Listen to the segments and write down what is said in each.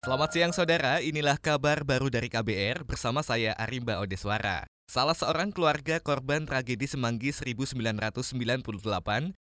Selamat siang saudara, inilah kabar baru dari KBR bersama saya Arimba Odeswara. Salah seorang keluarga korban tragedi Semanggi 1998,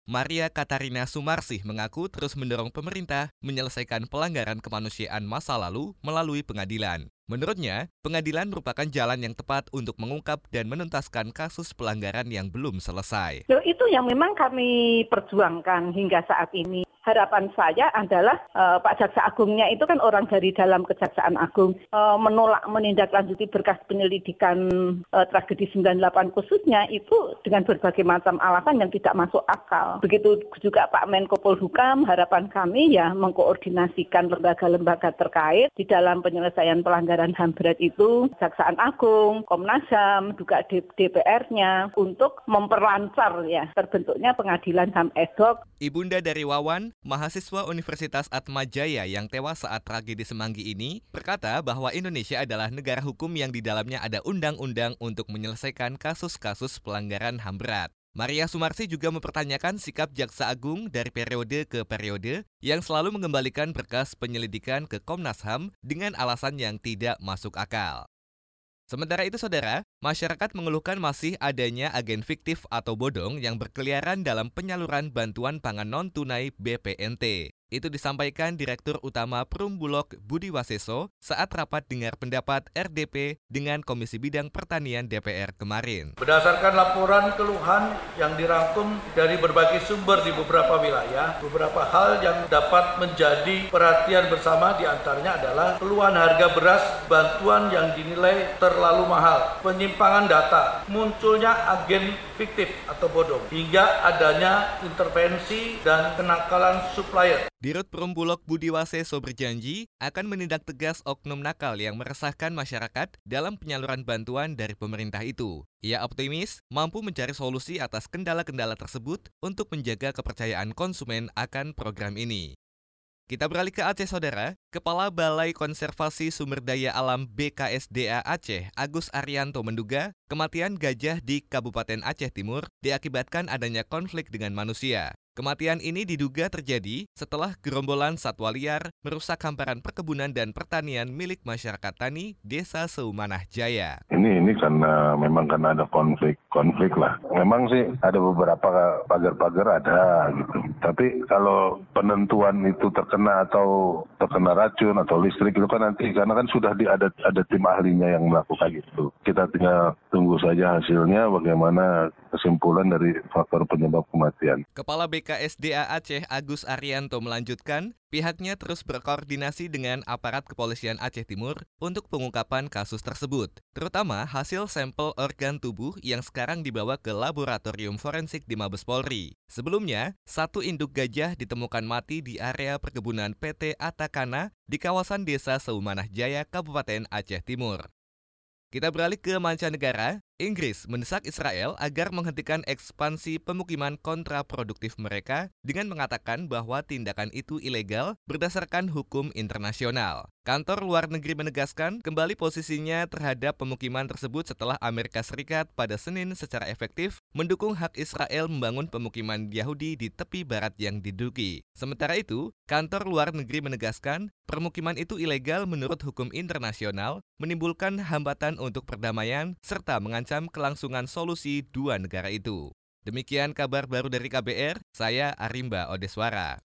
Maria Katarina Sumarsih mengaku terus mendorong pemerintah menyelesaikan pelanggaran kemanusiaan masa lalu melalui pengadilan. Menurutnya, pengadilan merupakan jalan yang tepat untuk mengungkap dan menuntaskan kasus pelanggaran yang belum selesai. Itu yang memang kami perjuangkan hingga saat ini harapan saya adalah uh, Pak Jaksa Agungnya itu kan orang dari dalam Kejaksaan Agung uh, menolak menindaklanjuti berkas penyelidikan uh, tragedi 98 khususnya itu dengan berbagai macam alasan yang tidak masuk akal. Begitu juga Pak Menko Polhukam, harapan kami ya mengkoordinasikan lembaga-lembaga terkait di dalam penyelesaian pelanggaran HAM berat itu, Kejaksaan Agung, Komnas HAM, juga DPR-nya untuk memperlancar ya terbentuknya pengadilan HAM ad hoc. Ibunda dari Wawan, mahasiswa Universitas Atmajaya yang tewas saat tragedi Semanggi ini berkata bahwa Indonesia adalah negara hukum yang di dalamnya ada undang-undang untuk menyelesaikan kasus-kasus pelanggaran HAM berat. Maria Sumarsi juga mempertanyakan sikap Jaksa Agung dari periode ke periode yang selalu mengembalikan berkas penyelidikan ke Komnas HAM dengan alasan yang tidak masuk akal. Sementara itu, saudara, masyarakat mengeluhkan masih adanya agen fiktif atau bodong yang berkeliaran dalam penyaluran bantuan pangan non-tunai BPNT. Itu disampaikan Direktur Utama Perumbulok Budi Waseso saat rapat dengar pendapat RDP dengan Komisi Bidang Pertanian DPR kemarin. Berdasarkan laporan keluhan yang dirangkum dari berbagai sumber di beberapa wilayah, beberapa hal yang dapat menjadi perhatian bersama di antaranya adalah keluhan harga beras bantuan yang dinilai terlalu mahal, penyimpangan data, munculnya agen fiktif atau bodong, hingga adanya intervensi dan kenakalan supplier. Dirut Perumbulok Budi Waseso berjanji akan menindak tegas oknum nakal yang meresahkan masyarakat dalam penyaluran bantuan dari pemerintah itu. Ia optimis mampu mencari solusi atas kendala-kendala tersebut untuk menjaga kepercayaan konsumen akan program ini. Kita beralih ke Aceh, Saudara. Kepala Balai Konservasi Sumber Daya Alam BKSDA Aceh, Agus Arianto menduga kematian gajah di Kabupaten Aceh Timur diakibatkan adanya konflik dengan manusia. Kematian ini diduga terjadi setelah gerombolan satwa liar merusak hamparan perkebunan dan pertanian milik masyarakat tani Desa Seumanah Jaya. Ini ini karena memang karena ada konflik konflik lah. Memang sih ada beberapa pagar-pagar ada gitu. Tapi kalau penentuan itu terkena atau terkena racun atau listrik itu kan nanti karena kan sudah di, ada ada tim ahlinya yang melakukan itu. Kita tinggal tunggu saja hasilnya bagaimana kesimpulan dari faktor penyebab kematian. Kepala BKSDA Aceh Agus Arianto melanjutkan, pihaknya terus berkoordinasi dengan aparat kepolisian Aceh Timur untuk pengungkapan kasus tersebut, terutama hasil sampel organ tubuh yang sekarang dibawa ke laboratorium forensik di Mabes Polri. Sebelumnya, satu induk gajah ditemukan mati di area perkebunan PT Atakana di kawasan Desa Seumanah Jaya, Kabupaten Aceh Timur. Kita beralih ke mancanegara. Inggris mendesak Israel agar menghentikan ekspansi pemukiman kontraproduktif mereka dengan mengatakan bahwa tindakan itu ilegal berdasarkan hukum internasional. Kantor luar negeri menegaskan kembali posisinya terhadap pemukiman tersebut setelah Amerika Serikat pada Senin secara efektif mendukung hak Israel membangun pemukiman Yahudi di tepi barat yang diduki. Sementara itu, kantor luar negeri menegaskan permukiman itu ilegal menurut hukum internasional, menimbulkan hambatan untuk perdamaian serta mengancam kelangsungan solusi dua negara itu. Demikian kabar baru dari KBR, saya Arimba Odeswara.